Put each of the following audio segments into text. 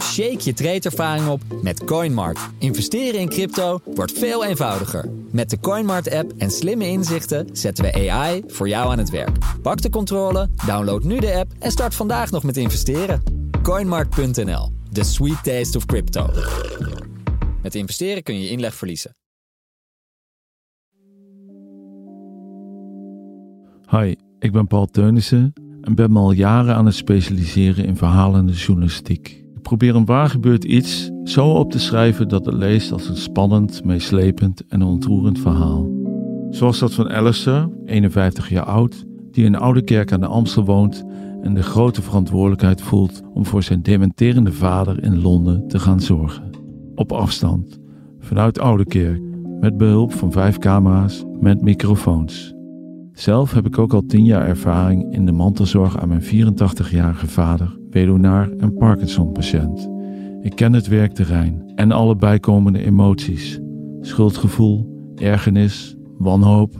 Shake je tradeervaring op met CoinMart. Investeren in crypto wordt veel eenvoudiger. Met de CoinMart-app en slimme inzichten zetten we AI voor jou aan het werk. Pak de controle, download nu de app en start vandaag nog met investeren. CoinMart.nl, the sweet taste of crypto. Met investeren kun je inleg verliezen. Hi, ik ben Paul Teunissen en ben me al jaren aan het specialiseren in verhalende journalistiek. Probeer een waar gebeurd iets zo op te schrijven dat het leest als een spannend, meeslepend en ontroerend verhaal. Zoals dat van Alistair, 51 jaar oud, die in Oude Kerk aan de Amstel woont en de grote verantwoordelijkheid voelt om voor zijn dementerende vader in Londen te gaan zorgen. Op afstand, vanuit Oude Kerk, met behulp van vijf camera's met microfoons. Zelf heb ik ook al 10 jaar ervaring in de mantelzorg aan mijn 84-jarige vader, weduwnaar en Parkinson-patiënt. Ik ken het werkterrein en alle bijkomende emoties: schuldgevoel, ergernis, wanhoop.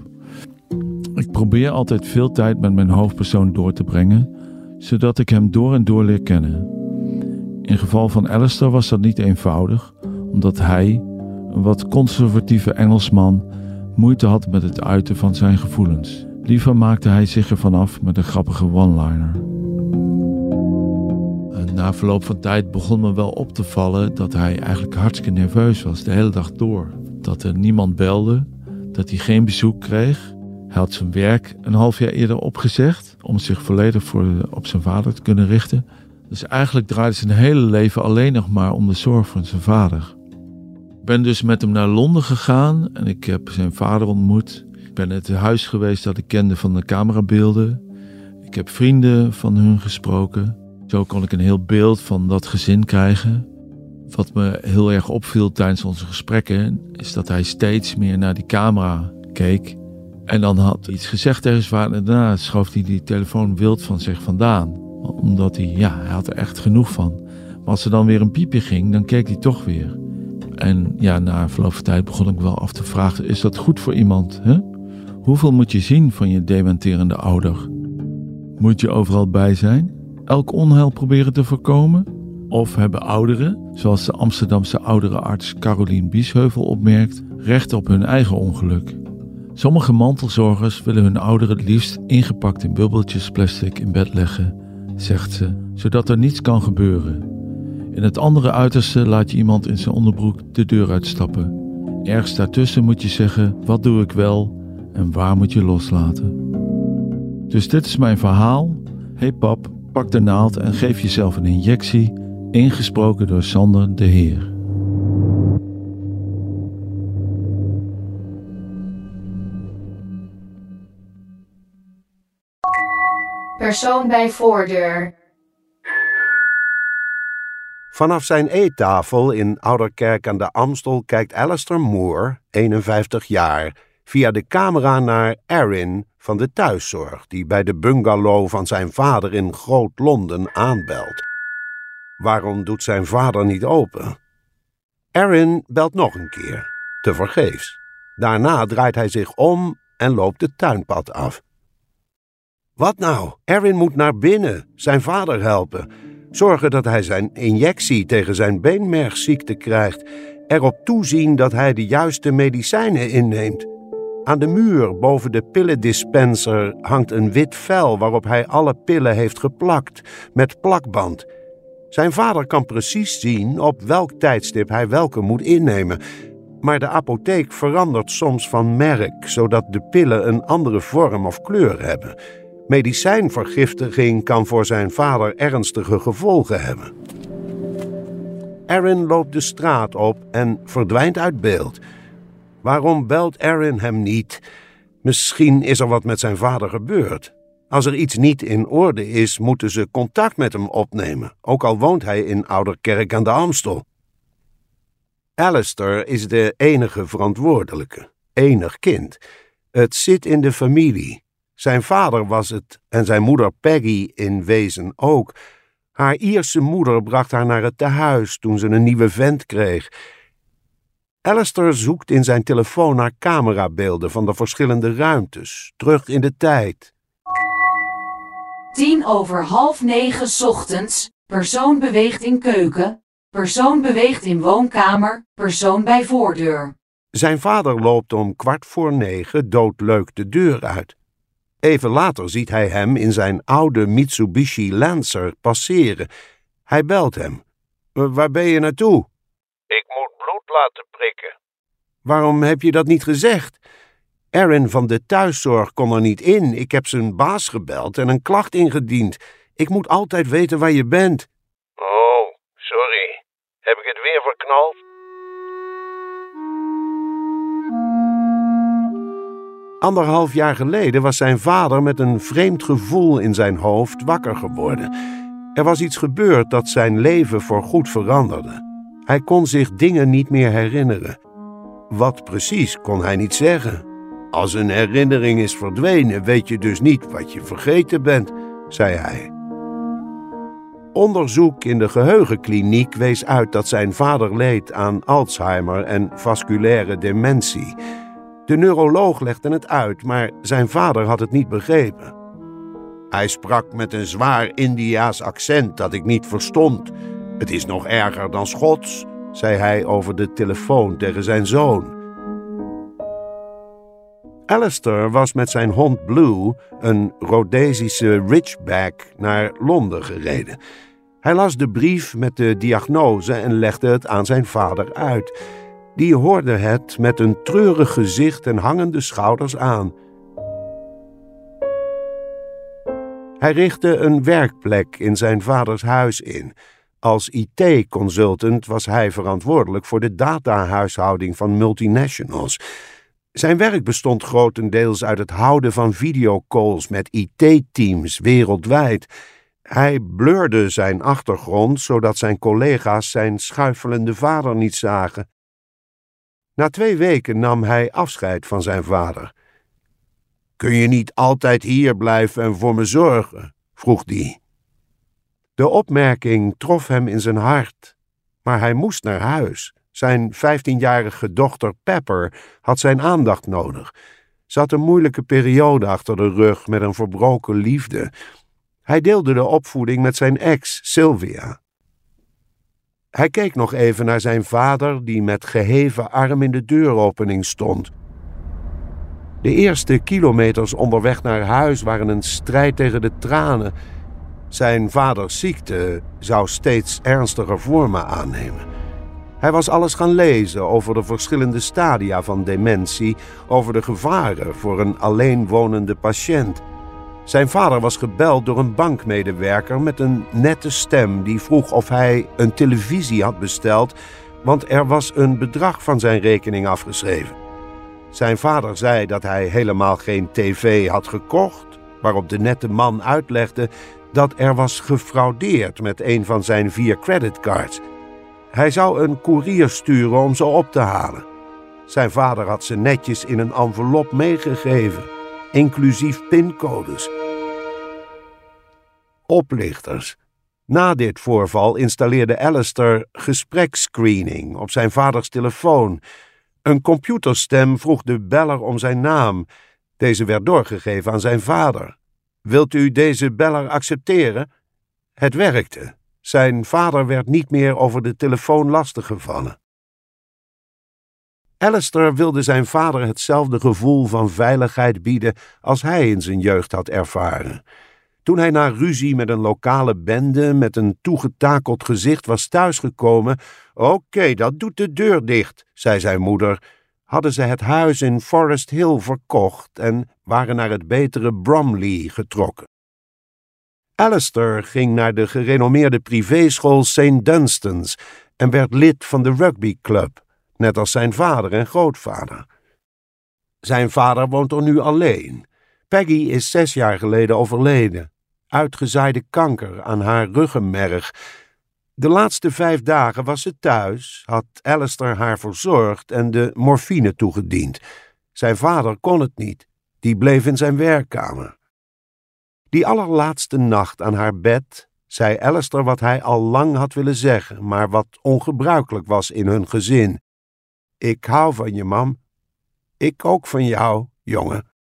Ik probeer altijd veel tijd met mijn hoofdpersoon door te brengen, zodat ik hem door en door leer kennen. In geval van Alistair was dat niet eenvoudig, omdat hij, een wat conservatieve Engelsman, moeite had met het uiten van zijn gevoelens. Liever maakte hij zich ervan af met een grappige one-liner. Na verloop van tijd begon me wel op te vallen dat hij eigenlijk hartstikke nerveus was de hele dag door. Dat er niemand belde, dat hij geen bezoek kreeg. Hij had zijn werk een half jaar eerder opgezegd om zich volledig voor, op zijn vader te kunnen richten. Dus eigenlijk draaide zijn hele leven alleen nog maar om de zorg van zijn vader. Ik ben dus met hem naar Londen gegaan en ik heb zijn vader ontmoet. Ik ben het huis geweest dat ik kende van de camerabeelden. Ik heb vrienden van hun gesproken. Zo kon ik een heel beeld van dat gezin krijgen. Wat me heel erg opviel tijdens onze gesprekken, is dat hij steeds meer naar die camera keek. En dan had iets gezegd tegen zijn vader en daarna schoof hij die telefoon wild van zich vandaan. Omdat hij, ja, hij had er echt genoeg van. Maar als er dan weer een piepje ging, dan keek hij toch weer. En ja, na verloop van tijd begon ik wel af te vragen: is dat goed voor iemand? Hè? Hoeveel moet je zien van je dementerende ouder? Moet je overal bij zijn? Elk onheil proberen te voorkomen? Of hebben ouderen, zoals de Amsterdamse ouderenarts Carolien Biesheuvel opmerkt, recht op hun eigen ongeluk? Sommige mantelzorgers willen hun ouderen het liefst ingepakt in bubbeltjes plastic in bed leggen, zegt ze, zodat er niets kan gebeuren. In het andere uiterste laat je iemand in zijn onderbroek de deur uitstappen. Ergens daartussen moet je zeggen: wat doe ik wel en waar moet je loslaten? Dus dit is mijn verhaal. Hey pap, pak de naald en geef jezelf een injectie, ingesproken door Sander de Heer. Persoon bij voordeur. Vanaf zijn eettafel in Ouderkerk aan de Amstel kijkt Alistair Moore, 51 jaar, via de camera naar Erin van de thuiszorg, die bij de bungalow van zijn vader in Groot-Londen aanbelt. Waarom doet zijn vader niet open? Erin belt nog een keer, tevergeefs. Daarna draait hij zich om en loopt het tuinpad af. Wat nou? Erin moet naar binnen, zijn vader helpen. Zorgen dat hij zijn injectie tegen zijn beenmergziekte krijgt. Erop toezien dat hij de juiste medicijnen inneemt. Aan de muur boven de pillendispenser hangt een wit vel waarop hij alle pillen heeft geplakt, met plakband. Zijn vader kan precies zien op welk tijdstip hij welke moet innemen. Maar de apotheek verandert soms van merk, zodat de pillen een andere vorm of kleur hebben. Medicijnvergiftiging kan voor zijn vader ernstige gevolgen hebben. Aaron loopt de straat op en verdwijnt uit beeld. Waarom belt Aaron hem niet? Misschien is er wat met zijn vader gebeurd. Als er iets niet in orde is, moeten ze contact met hem opnemen, ook al woont hij in Ouderkerk aan de Amstel. Alistair is de enige verantwoordelijke, enig kind. Het zit in de familie. Zijn vader was het en zijn moeder Peggy in wezen ook. Haar Ierse moeder bracht haar naar het tehuis toen ze een nieuwe vent kreeg. Alistair zoekt in zijn telefoon naar camerabeelden van de verschillende ruimtes, terug in de tijd. Tien over half negen ochtends. Persoon beweegt in keuken. Persoon beweegt in woonkamer, persoon bij voordeur. Zijn vader loopt om kwart voor negen doodleuk de deur uit. Even later ziet hij hem in zijn oude Mitsubishi Lancer passeren. Hij belt hem. Waar ben je naartoe? Laten prikken. Waarom heb je dat niet gezegd? Aaron van de thuiszorg kon er niet in. Ik heb zijn baas gebeld en een klacht ingediend. Ik moet altijd weten waar je bent. Oh, sorry. Heb ik het weer verknald? Anderhalf jaar geleden was zijn vader met een vreemd gevoel in zijn hoofd wakker geworden. Er was iets gebeurd dat zijn leven voorgoed veranderde. Hij kon zich dingen niet meer herinneren. Wat precies kon hij niet zeggen. Als een herinnering is verdwenen, weet je dus niet wat je vergeten bent, zei hij. Onderzoek in de geheugenkliniek wees uit dat zijn vader leed aan Alzheimer en vasculaire dementie. De neuroloog legde het uit, maar zijn vader had het niet begrepen. Hij sprak met een zwaar Indiaas accent dat ik niet verstond. Het is nog erger dan Schots, zei hij over de telefoon tegen zijn zoon. Alistair was met zijn hond Blue, een Rhodesische Ridgeback, naar Londen gereden. Hij las de brief met de diagnose en legde het aan zijn vader uit. Die hoorde het met een treurig gezicht en hangende schouders aan. Hij richtte een werkplek in zijn vaders huis in. Als IT-consultant was hij verantwoordelijk voor de datahuishouding van multinationals. Zijn werk bestond grotendeels uit het houden van videocalls met IT-teams wereldwijd. Hij blurde zijn achtergrond zodat zijn collega's zijn schuifelende vader niet zagen. Na twee weken nam hij afscheid van zijn vader. Kun je niet altijd hier blijven en voor me zorgen? vroeg die. De opmerking trof hem in zijn hart, maar hij moest naar huis. Zijn vijftienjarige dochter Pepper had zijn aandacht nodig. Ze had een moeilijke periode achter de rug met een verbroken liefde. Hij deelde de opvoeding met zijn ex, Sylvia. Hij keek nog even naar zijn vader, die met geheven arm in de deuropening stond. De eerste kilometers onderweg naar huis waren een strijd tegen de tranen. Zijn vaders ziekte zou steeds ernstiger vormen aannemen. Hij was alles gaan lezen over de verschillende stadia van dementie, over de gevaren voor een alleenwonende patiënt. Zijn vader was gebeld door een bankmedewerker met een nette stem die vroeg of hij een televisie had besteld, want er was een bedrag van zijn rekening afgeschreven. Zijn vader zei dat hij helemaal geen tv had gekocht, waarop de nette man uitlegde dat er was gefraudeerd met een van zijn vier creditcards. Hij zou een koerier sturen om ze op te halen. Zijn vader had ze netjes in een envelop meegegeven, inclusief pincodes. Oplichters. Na dit voorval installeerde Alistair gespreksscreening op zijn vaders telefoon. Een computerstem vroeg de beller om zijn naam. Deze werd doorgegeven aan zijn vader. Wilt u deze beller accepteren? Het werkte. Zijn vader werd niet meer over de telefoon lastiggevallen. Alistair wilde zijn vader hetzelfde gevoel van veiligheid bieden als hij in zijn jeugd had ervaren. Toen hij na ruzie met een lokale bende met een toegetakeld gezicht was thuisgekomen, oké, dat doet de deur dicht, zei zijn moeder, hadden ze het huis in Forest Hill verkocht en waren naar het betere Bromley getrokken. Alistair ging naar de gerenommeerde privéschool St. Dunstan's en werd lid van de rugbyclub, net als zijn vader en grootvader. Zijn vader woont er nu alleen. Peggy is zes jaar geleden overleden, uitgezaaide kanker aan haar ruggenmerg. De laatste vijf dagen was ze thuis, had Alistair haar verzorgd en de morfine toegediend. Zijn vader kon het niet, die bleef in zijn werkkamer. Die allerlaatste nacht aan haar bed zei Alistair wat hij al lang had willen zeggen, maar wat ongebruikelijk was in hun gezin. Ik hou van je, mam. Ik ook van jou, jongen.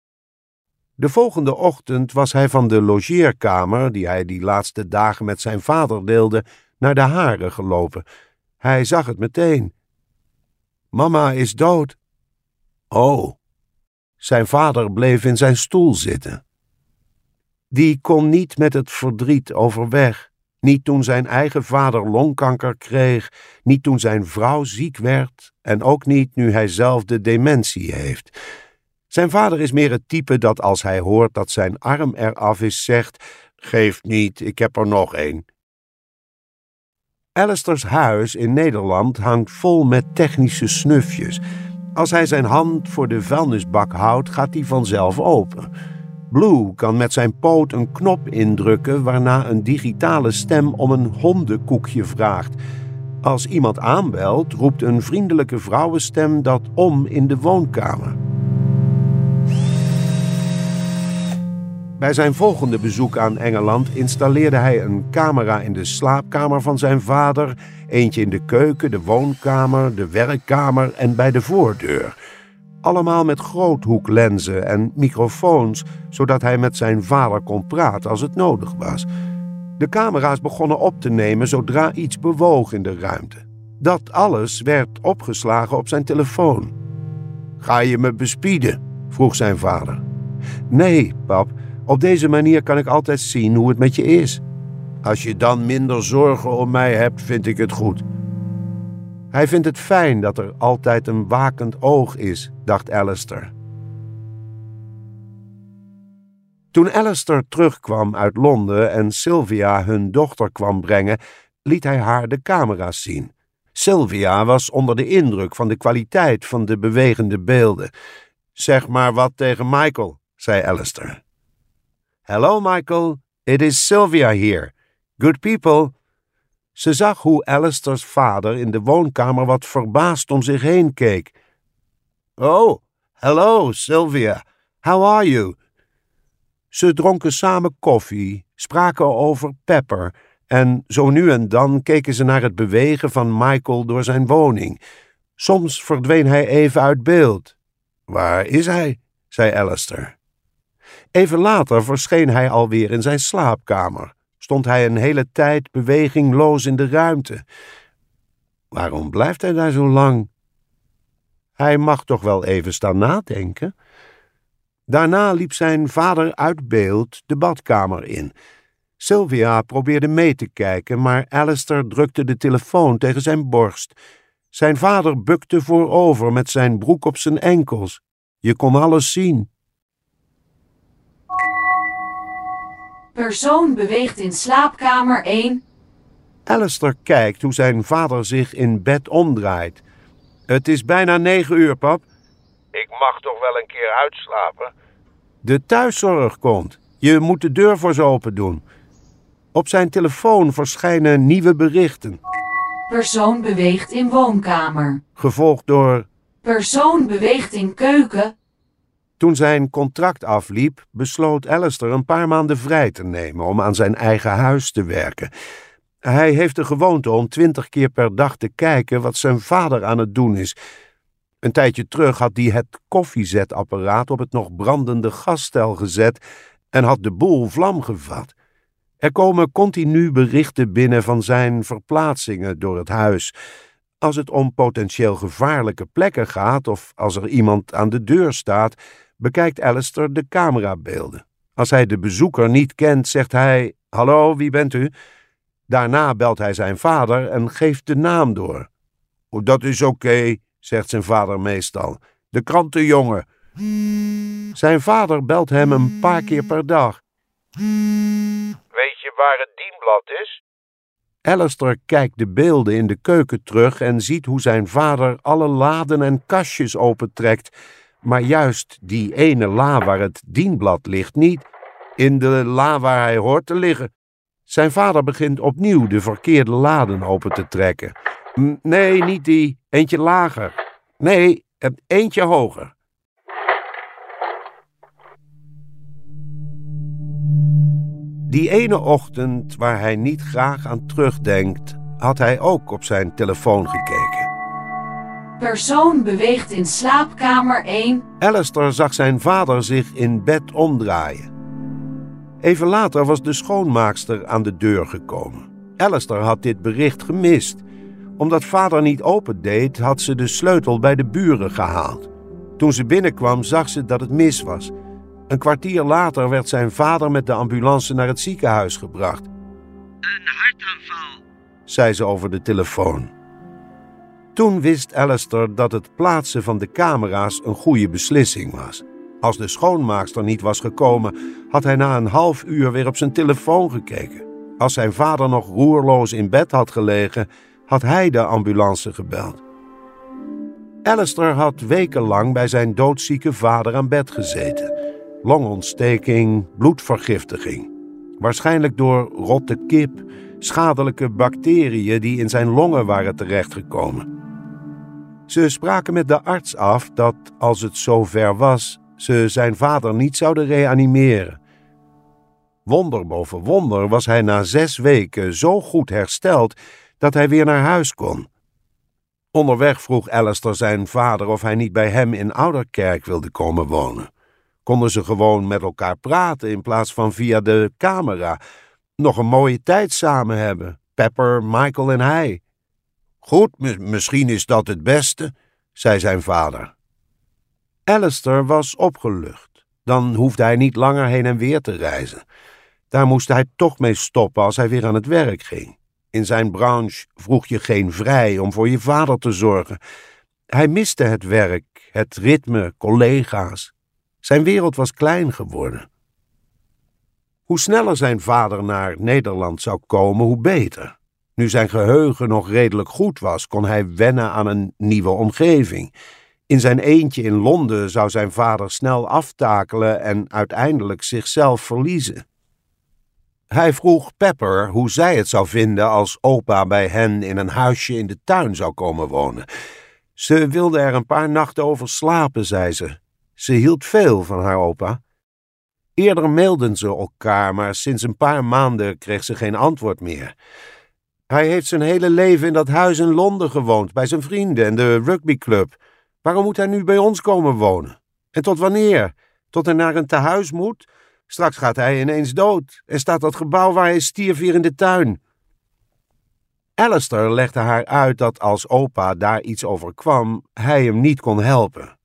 De volgende ochtend was hij van de logeerkamer, die hij die laatste dagen met zijn vader deelde, naar de hare gelopen. Hij zag het meteen. Mama is dood. Oh. Zijn vader bleef in zijn stoel zitten. Die kon niet met het verdriet overweg. Niet toen zijn eigen vader longkanker kreeg, niet toen zijn vrouw ziek werd en ook niet nu hij zelf de dementie heeft. Zijn vader is meer het type dat als hij hoort dat zijn arm eraf is, zegt: Geef niet, ik heb er nog één. Alistair's huis in Nederland hangt vol met technische snufjes. Als hij zijn hand voor de vuilnisbak houdt, gaat die vanzelf open. Blue kan met zijn poot een knop indrukken waarna een digitale stem om een hondenkoekje vraagt. Als iemand aanbelt, roept een vriendelijke vrouwenstem dat om in de woonkamer. Bij zijn volgende bezoek aan Engeland installeerde hij een camera in de slaapkamer van zijn vader, eentje in de keuken, de woonkamer, de werkkamer en bij de voordeur. Allemaal met groothoeklenzen en microfoons, zodat hij met zijn vader kon praten als het nodig was. De camera's begonnen op te nemen zodra iets bewoog in de ruimte. Dat alles werd opgeslagen op zijn telefoon. Ga je me bespieden? vroeg zijn vader. Nee, pap, op deze manier kan ik altijd zien hoe het met je is. Als je dan minder zorgen om mij hebt, vind ik het goed. Hij vindt het fijn dat er altijd een wakend oog is, dacht Alistair. Toen Alistair terugkwam uit Londen en Sylvia hun dochter kwam brengen, liet hij haar de camera's zien. Sylvia was onder de indruk van de kwaliteit van de bewegende beelden. Zeg maar wat tegen Michael, zei Alistair. Hello, Michael. It is Sylvia here. Good people. Ze zag hoe Alistair's vader in de woonkamer wat verbaasd om zich heen keek. Oh, hello, Sylvia. How are you? Ze dronken samen koffie, spraken over Pepper en zo nu en dan keken ze naar het bewegen van Michael door zijn woning. Soms verdween hij even uit beeld. Waar is hij? zei Alistair. Even later verscheen hij alweer in zijn slaapkamer. Stond hij een hele tijd bewegingloos in de ruimte. Waarom blijft hij daar zo lang? Hij mag toch wel even staan nadenken? Daarna liep zijn vader uit beeld de badkamer in. Sylvia probeerde mee te kijken, maar Alistair drukte de telefoon tegen zijn borst. Zijn vader bukte voorover met zijn broek op zijn enkels. Je kon alles zien. Persoon beweegt in slaapkamer 1. Alistair kijkt hoe zijn vader zich in bed omdraait. Het is bijna negen uur, pap. Ik mag toch wel een keer uitslapen? De thuiszorg komt. Je moet de deur voor ze open doen. Op zijn telefoon verschijnen nieuwe berichten, Persoon beweegt in woonkamer. gevolgd door Persoon beweegt in keuken. Toen zijn contract afliep, besloot Alistair een paar maanden vrij te nemen om aan zijn eigen huis te werken. Hij heeft de gewoonte om twintig keer per dag te kijken wat zijn vader aan het doen is. Een tijdje terug had hij het koffiezetapparaat op het nog brandende gasstel gezet en had de boel vlam gevat. Er komen continu berichten binnen van zijn verplaatsingen door het huis. Als het om potentieel gevaarlijke plekken gaat of als er iemand aan de deur staat, bekijkt Alistair de camerabeelden. Als hij de bezoeker niet kent, zegt hij: Hallo, wie bent u? Daarna belt hij zijn vader en geeft de naam door. "Oh, Dat is oké, zegt zijn vader meestal. De krantenjongen. Zijn vader belt hem een paar keer per dag. Weet je waar het dienblad is? Alistair kijkt de beelden in de keuken terug en ziet hoe zijn vader alle laden en kastjes opentrekt, maar juist die ene la waar het dienblad ligt niet, in de la waar hij hoort te liggen. Zijn vader begint opnieuw de verkeerde laden open te trekken. "M, Nee, niet die, eentje lager. Nee, eentje hoger. Die ene ochtend waar hij niet graag aan terugdenkt, had hij ook op zijn telefoon gekeken. Persoon beweegt in slaapkamer 1. Alistair zag zijn vader zich in bed omdraaien. Even later was de schoonmaakster aan de deur gekomen. Alistair had dit bericht gemist. Omdat vader niet opendeed, had ze de sleutel bij de buren gehaald. Toen ze binnenkwam, zag ze dat het mis was. Een kwartier later werd zijn vader met de ambulance naar het ziekenhuis gebracht. Een hartaanval, zei ze over de telefoon. Toen wist Alistair dat het plaatsen van de camera's een goede beslissing was. Als de schoonmaakster niet was gekomen, had hij na een half uur weer op zijn telefoon gekeken. Als zijn vader nog roerloos in bed had gelegen, had hij de ambulance gebeld. Alistair had wekenlang bij zijn doodzieke vader aan bed gezeten. Longontsteking, bloedvergiftiging. Waarschijnlijk door rotte kip, schadelijke bacteriën die in zijn longen waren terechtgekomen. Ze spraken met de arts af dat, als het zover was, ze zijn vader niet zouden reanimeren. Wonder boven wonder was hij na zes weken zo goed hersteld dat hij weer naar huis kon. Onderweg vroeg Alistair zijn vader of hij niet bij hem in Ouderkerk wilde komen wonen. Konden ze gewoon met elkaar praten in plaats van via de camera. Nog een mooie tijd samen hebben, Pepper, Michael en hij. Goed, misschien is dat het beste, zei zijn vader. Alistair was opgelucht. Dan hoefde hij niet langer heen en weer te reizen. Daar moest hij toch mee stoppen als hij weer aan het werk ging. In zijn branche vroeg je geen vrij om voor je vader te zorgen. Hij miste het werk, het ritme, collega's. Zijn wereld was klein geworden. Hoe sneller zijn vader naar Nederland zou komen, hoe beter. Nu zijn geheugen nog redelijk goed was, kon hij wennen aan een nieuwe omgeving. In zijn eentje in Londen zou zijn vader snel aftakelen en uiteindelijk zichzelf verliezen. Hij vroeg Pepper hoe zij het zou vinden als opa bij hen in een huisje in de tuin zou komen wonen. Ze wilde er een paar nachten over slapen, zei ze. Ze hield veel van haar opa. Eerder mailden ze elkaar, maar sinds een paar maanden kreeg ze geen antwoord meer. Hij heeft zijn hele leven in dat huis in Londen gewoond, bij zijn vrienden en de rugbyclub. Waarom moet hij nu bij ons komen wonen? En tot wanneer? Tot hij naar een tehuis moet? Straks gaat hij ineens dood en staat dat gebouw waar hij stierf hier in de tuin. Alistair legde haar uit dat als opa daar iets over kwam, hij hem niet kon helpen.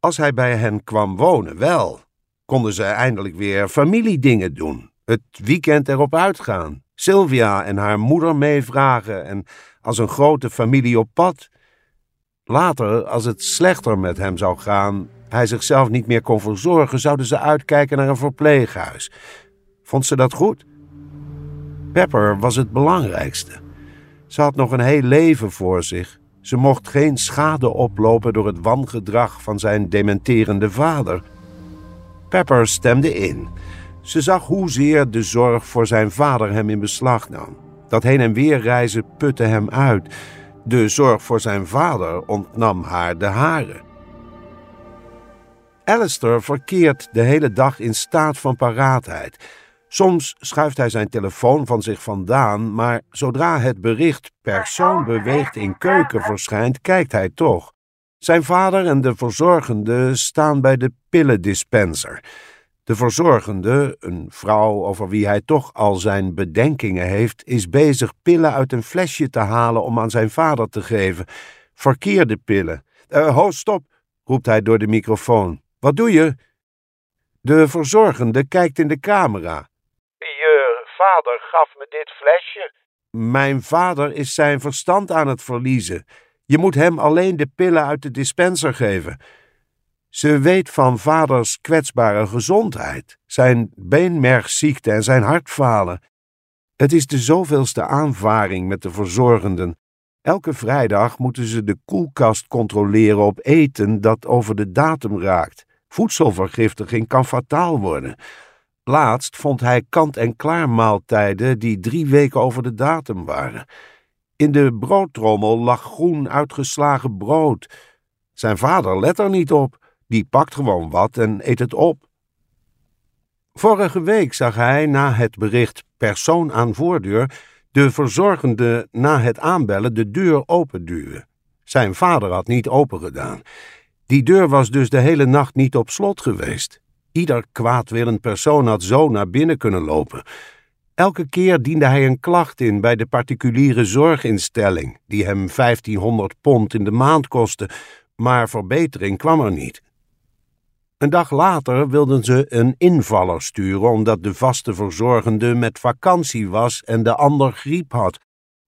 Als hij bij hen kwam wonen, wel. Konden ze eindelijk weer familiedingen doen, het weekend erop uitgaan, Sylvia en haar moeder meevragen en als een grote familie op pad. Later, als het slechter met hem zou gaan, hij zichzelf niet meer kon verzorgen, zouden ze uitkijken naar een verpleeghuis. Vond ze dat goed? Pepper was het belangrijkste. Ze had nog een heel leven voor zich. Ze mocht geen schade oplopen door het wangedrag van zijn dementerende vader. Pepper stemde in. Ze zag hoezeer de zorg voor zijn vader hem in beslag nam. Dat heen en weer reizen putte hem uit. De zorg voor zijn vader ontnam haar de haren. Alistair verkeert de hele dag in staat van paraatheid. Soms schuift hij zijn telefoon van zich vandaan, maar zodra het bericht persoon beweegt in keuken verschijnt, kijkt hij toch. Zijn vader en de verzorgende staan bij de pillendispenser. De verzorgende, een vrouw over wie hij toch al zijn bedenkingen heeft, is bezig pillen uit een flesje te halen om aan zijn vader te geven. Verkeerde pillen. Uh, ho, stop, roept hij door de microfoon. Wat doe je? De verzorgende kijkt in de camera. Je vader gaf me dit flesje. Mijn vader is zijn verstand aan het verliezen. Je moet hem alleen de pillen uit de dispenser geven. Ze weet van vaders kwetsbare gezondheid, zijn beenmergziekte en zijn hartfalen. Het is de zoveelste aanvaring met de verzorgenden. Elke vrijdag moeten ze de koelkast controleren op eten dat over de datum raakt. Voedselvergiftiging kan fataal worden. Laatst vond hij kant-en-klaar maaltijden die drie weken over de datum waren. In de broodtrommel lag groen uitgeslagen brood. Zijn vader let er niet op. Die pakt gewoon wat en eet het op. Vorige week zag hij na het bericht persoon aan voordeur de verzorgende na het aanbellen de deur openduwen. Zijn vader had niet opengedaan. Die deur was dus de hele nacht niet op slot geweest. Ieder kwaadwillend persoon had zo naar binnen kunnen lopen. Elke keer diende hij een klacht in bij de particuliere zorginstelling, die hem 1500 pond in de maand kostte, maar verbetering kwam er niet. Een dag later wilden ze een invaller sturen omdat de vaste verzorgende met vakantie was en de ander griep had.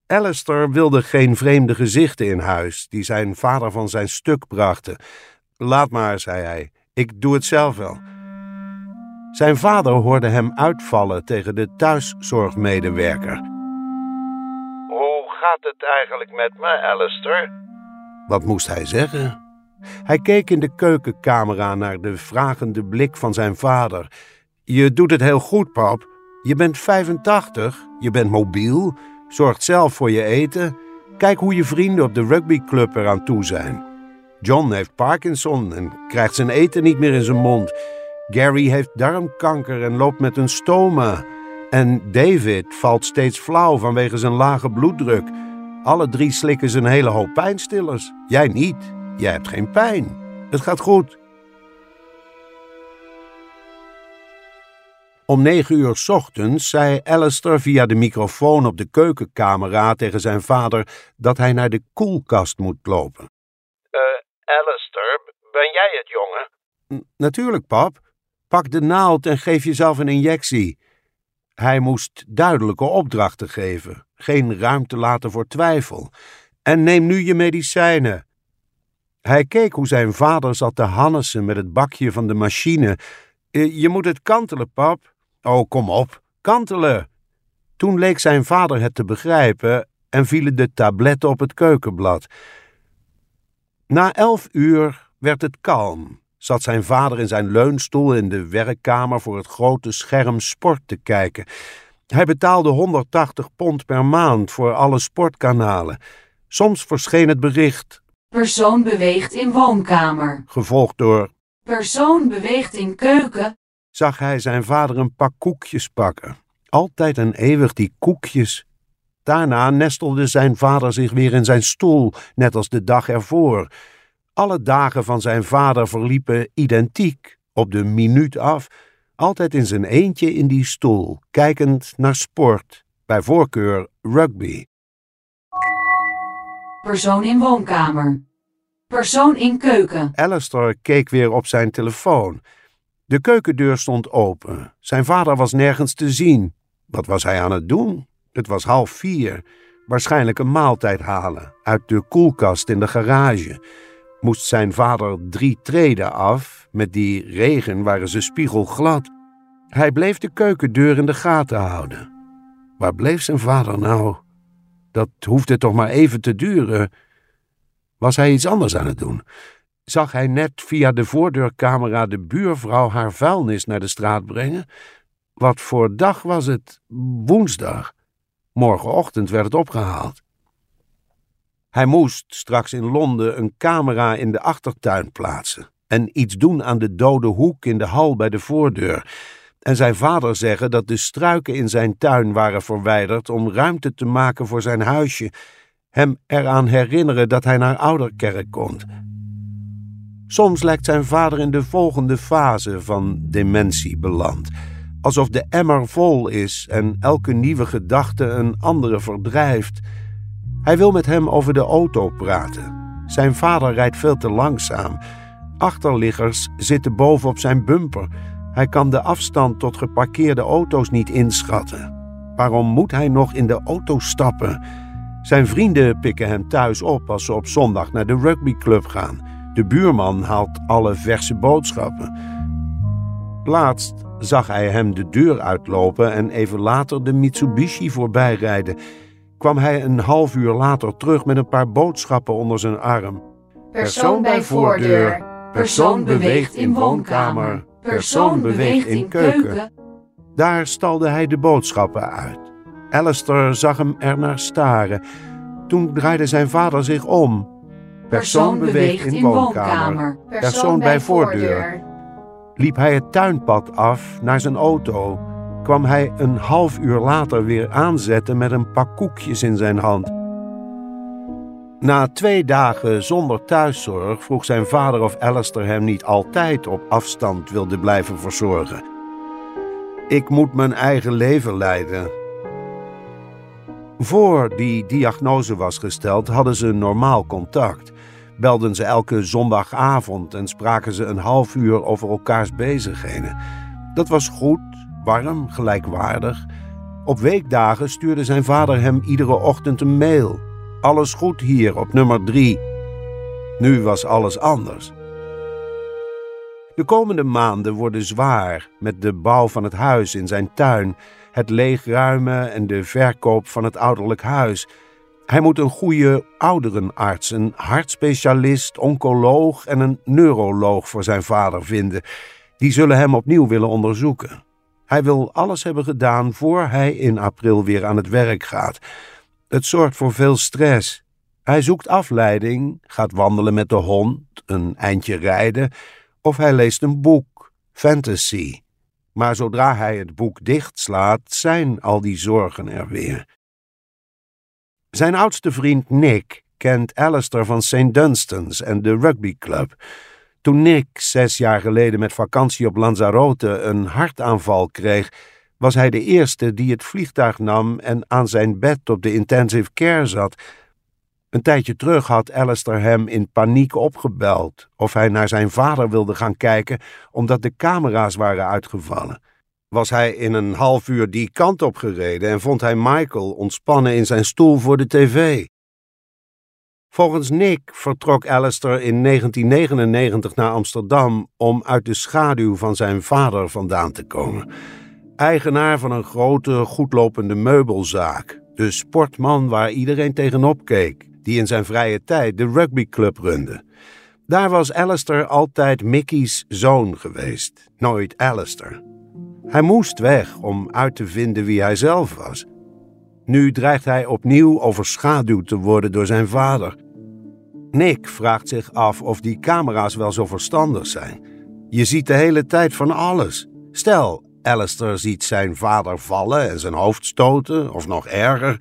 Alistair wilde geen vreemde gezichten in huis die zijn vader van zijn stuk brachten. Laat maar, zei hij, ik doe het zelf wel. Zijn vader hoorde hem uitvallen tegen de thuiszorgmedewerker. Hoe gaat het eigenlijk met me, Alistair? Wat moest hij zeggen? Hij keek in de keukencamera naar de vragende blik van zijn vader. Je doet het heel goed, pap. Je bent 85, je bent mobiel, zorgt zelf voor je eten. Kijk hoe je vrienden op de rugbyclub eraan toe zijn. John heeft Parkinson en krijgt zijn eten niet meer in zijn mond. Gary heeft darmkanker en loopt met een stoma. En David valt steeds flauw vanwege zijn lage bloeddruk. Alle drie slikken ze een hele hoop pijnstillers. Jij niet. Jij hebt geen pijn. Het gaat goed. Om negen uur 's ochtends zei Alistair via de microfoon op de keukencamera tegen zijn vader dat hij naar de koelkast moet lopen. Eh, Alistair, ben jij het, jongen? "N- Natuurlijk, pap. Pak de naald en geef jezelf een injectie. Hij moest duidelijke opdrachten geven, geen ruimte laten voor twijfel. En neem nu je medicijnen. Hij keek hoe zijn vader zat te hannessen met het bakje van de machine. "Eh, Je moet het kantelen, pap. Oh, kom op, kantelen. Toen leek zijn vader het te begrijpen en vielen de tabletten op het keukenblad. Na elf uur werd het kalm. Zat zijn vader in zijn leunstoel in de werkkamer voor het grote scherm sport te kijken. Hij betaalde 180 pond per maand voor alle sportkanalen. Soms verscheen het bericht, Persoon beweegt in woonkamer. gevolgd door Persoon beweegt in keuken. zag hij zijn vader een pak koekjes pakken. Altijd en eeuwig die koekjes. Daarna nestelde zijn vader zich weer in zijn stoel, net als de dag ervoor. Alle dagen van zijn vader verliepen identiek, op de minuut af, altijd in zijn eentje in die stoel, kijkend naar sport, bij voorkeur rugby. Persoon in woonkamer. Persoon in keuken. Alistair keek weer op zijn telefoon. De keukendeur stond open. Zijn vader was nergens te zien. Wat was hij aan het doen? Het was half vier. Waarschijnlijk een maaltijd halen uit de koelkast in de garage. Moest zijn vader drie treden af. Met die regen waren ze spiegelglad. Hij bleef de keukendeur in de gaten houden. Waar bleef zijn vader nou? Dat hoefde toch maar even te duren. Was hij iets anders aan het doen? Zag hij net via de voordeurcamera de buurvrouw haar vuilnis naar de straat brengen? Wat voor dag was het? Woensdag. Morgenochtend werd het opgehaald. Hij moest straks in Londen een camera in de achtertuin plaatsen en iets doen aan de dode hoek in de hal bij de voordeur. En zijn vader zeggen dat de struiken in zijn tuin waren verwijderd om ruimte te maken voor zijn huisje. Hem eraan herinneren dat hij naar Ouderkerk komt. Soms lijkt zijn vader in de volgende fase van dementie beland. Alsof de emmer vol is en elke nieuwe gedachte een andere verdrijft. Hij wil met hem over de auto praten. Zijn vader rijdt veel te langzaam. Achterliggers zitten boven op zijn bumper. Hij kan de afstand tot geparkeerde auto's niet inschatten. Waarom moet hij nog in de auto stappen? Zijn vrienden pikken hem thuis op als ze op zondag naar de rugbyclub gaan. De buurman haalt alle verse boodschappen. Laatst zag hij hem de deur uitlopen en even later de Mitsubishi voorbijrijden. Kwam hij een half uur later terug met een paar boodschappen onder zijn arm. Persoon bij voordeur. Persoon beweegt in woonkamer. Persoon beweegt in keuken. Daar stalde hij de boodschappen uit. Alistair zag hem ernaar staren. Toen draaide zijn vader zich om. Persoon beweegt in woonkamer. Persoon bij voordeur. Liep hij het tuinpad af naar zijn auto, kwam hij een half uur later weer aanzetten met een pak koekjes in zijn hand. Na twee dagen zonder thuiszorg vroeg zijn vader of Alistair hem niet altijd op afstand wilde blijven verzorgen. Ik moet mijn eigen leven leiden. Voor die diagnose was gesteld, hadden ze normaal contact. Belden ze elke zondagavond en spraken ze een half uur over elkaars bezigheden. Dat was goed, warm, gelijkwaardig. Op weekdagen stuurde zijn vader hem iedere ochtend een mail. Alles goed hier op nummer drie. Nu was alles anders. De komende maanden worden zwaar met de bouw van het huis in zijn tuin, het leegruimen en de verkoop van het ouderlijk huis. Hij moet een goede ouderenarts, een hartspecialist, oncoloog en een neuroloog voor zijn vader vinden. Die zullen hem opnieuw willen onderzoeken. Hij wil alles hebben gedaan voor hij in april weer aan het werk gaat. Het zorgt voor veel stress. Hij zoekt afleiding, gaat wandelen met de hond, een eindje rijden, of hij leest een boek, fantasy. Maar zodra hij het boek dichtslaat, zijn al die zorgen er weer. Zijn oudste vriend Nick kent Alistair van St. Dunstan's en de rugbyclub. Toen Nick zes jaar geleden met vakantie op Lanzarote een hartaanval kreeg, was hij de eerste die het vliegtuig nam en aan zijn bed op de intensive care zat. Een tijdje terug had Alistair hem in paniek opgebeld of hij naar zijn vader wilde gaan kijken omdat de camera's waren uitgevallen. Was hij in een half uur die kant op gereden en vond hij Michael ontspannen in zijn stoel voor de tv. Volgens Nick vertrok Alistair in 1999 naar Amsterdam om uit de schaduw van zijn vader vandaan te komen. Eigenaar van een grote, goedlopende meubelzaak. De sportman waar iedereen tegenop keek, die in zijn vrije tijd de rugbyclub runde. Daar was Alistair altijd Mickey's zoon geweest, nooit Alistair. Hij moest weg om uit te vinden wie hij zelf was. Nu dreigt hij opnieuw overschaduwd te worden door zijn vader. Nick vraagt zich af of die camera's wel zo verstandig zijn. Je ziet de hele tijd van alles. Stel, Alistair ziet zijn vader vallen en zijn hoofd stoten, of nog erger.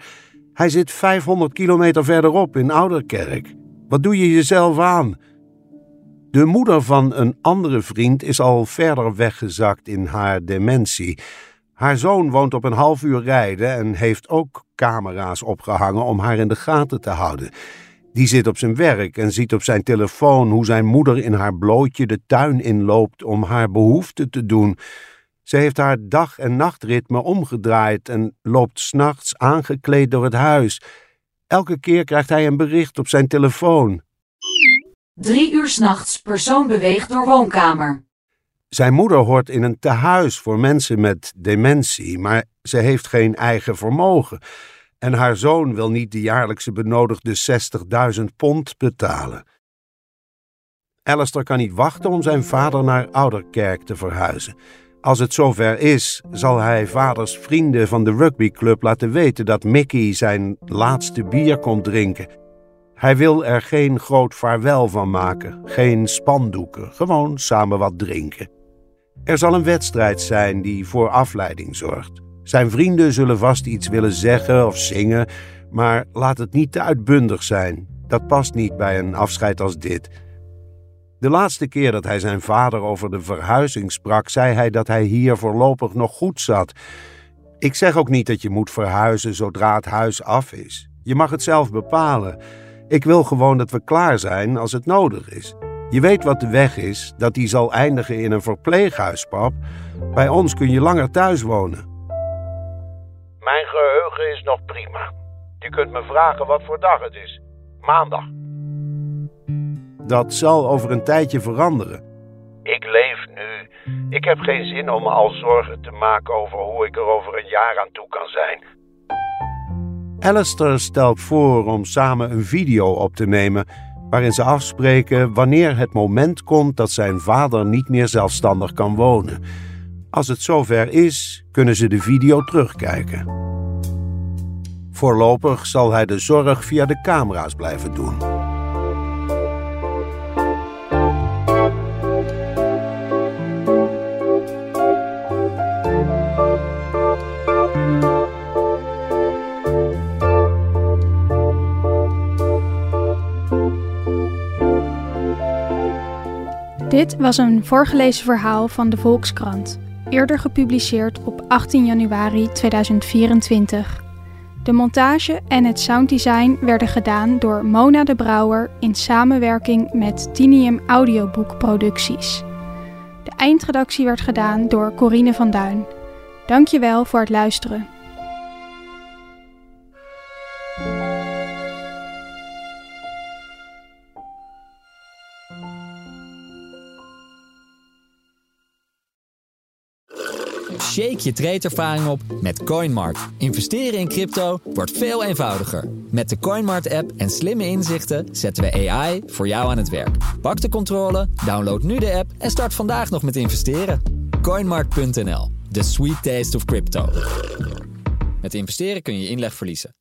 Hij zit 500 kilometer verderop in Ouderkerk. Wat doe je jezelf aan? De moeder van een andere vriend is al verder weggezakt in haar dementie. Haar zoon woont op een half uur rijden en heeft ook camera's opgehangen om haar in de gaten te houden. Die zit op zijn werk en ziet op zijn telefoon hoe zijn moeder in haar blootje de tuin inloopt om haar behoefte te doen. Ze heeft haar dag- en nachtritme omgedraaid en loopt s'nachts aangekleed door het huis. Elke keer krijgt hij een bericht op zijn telefoon. Drie uur s'nachts, persoon beweegt door woonkamer. Zijn moeder hoort in een tehuis voor mensen met dementie, maar ze heeft geen eigen vermogen. En haar zoon wil niet de jaarlijkse benodigde 60.000 pond betalen. Alistair kan niet wachten om zijn vader naar Ouderkerk te verhuizen. Als het zover is, zal hij vaders vrienden van de rugbyclub laten weten dat Mickey zijn laatste bier komt drinken. Hij wil er geen groot vaarwel van maken, geen spandoeken, gewoon samen wat drinken. Er zal een wedstrijd zijn die voor afleiding zorgt. Zijn vrienden zullen vast iets willen zeggen of zingen, maar laat het niet te uitbundig zijn. Dat past niet bij een afscheid als dit. De laatste keer dat hij zijn vader over de verhuizing sprak, zei hij dat hij hier voorlopig nog goed zat. Ik zeg ook niet dat je moet verhuizen zodra het huis af is. Je mag het zelf bepalen. Ik wil gewoon dat we klaar zijn als het nodig is. Je weet wat de weg is, dat die zal eindigen in een verpleeghuis, pap. Bij ons kun je langer thuis wonen. Mijn geheugen is nog prima. Je kunt me vragen wat voor dag het is. Maandag. Dat zal over een tijdje veranderen. Ik leef nu. Ik heb geen zin om me al zorgen te maken over hoe ik er over een jaar aan toe kan zijn. Alistair stelt voor om samen een video op te nemen waarin ze afspreken wanneer het moment komt dat zijn vader niet meer zelfstandig kan wonen. Als het zover is, kunnen ze de video terugkijken. Voorlopig zal hij de zorg via de camera's blijven doen. Dit was een voorgelezen verhaal van de Volkskrant. eerder gepubliceerd op 18 januari 2024. De montage en het sounddesign werden gedaan door Mona de Brouwer in samenwerking met Tinium Audioboek Producties. De eindredactie werd gedaan door Corine van Duin. Dankjewel voor het luisteren. Je tradeervaring op met CoinMart. Investeren in crypto wordt veel eenvoudiger. Met de CoinMart-app en slimme inzichten zetten we AI voor jou aan het werk. Pak de controle, download nu de app en start vandaag nog met investeren. CoinMart.nl, the sweet taste of crypto. Met investeren kun je inleg verliezen.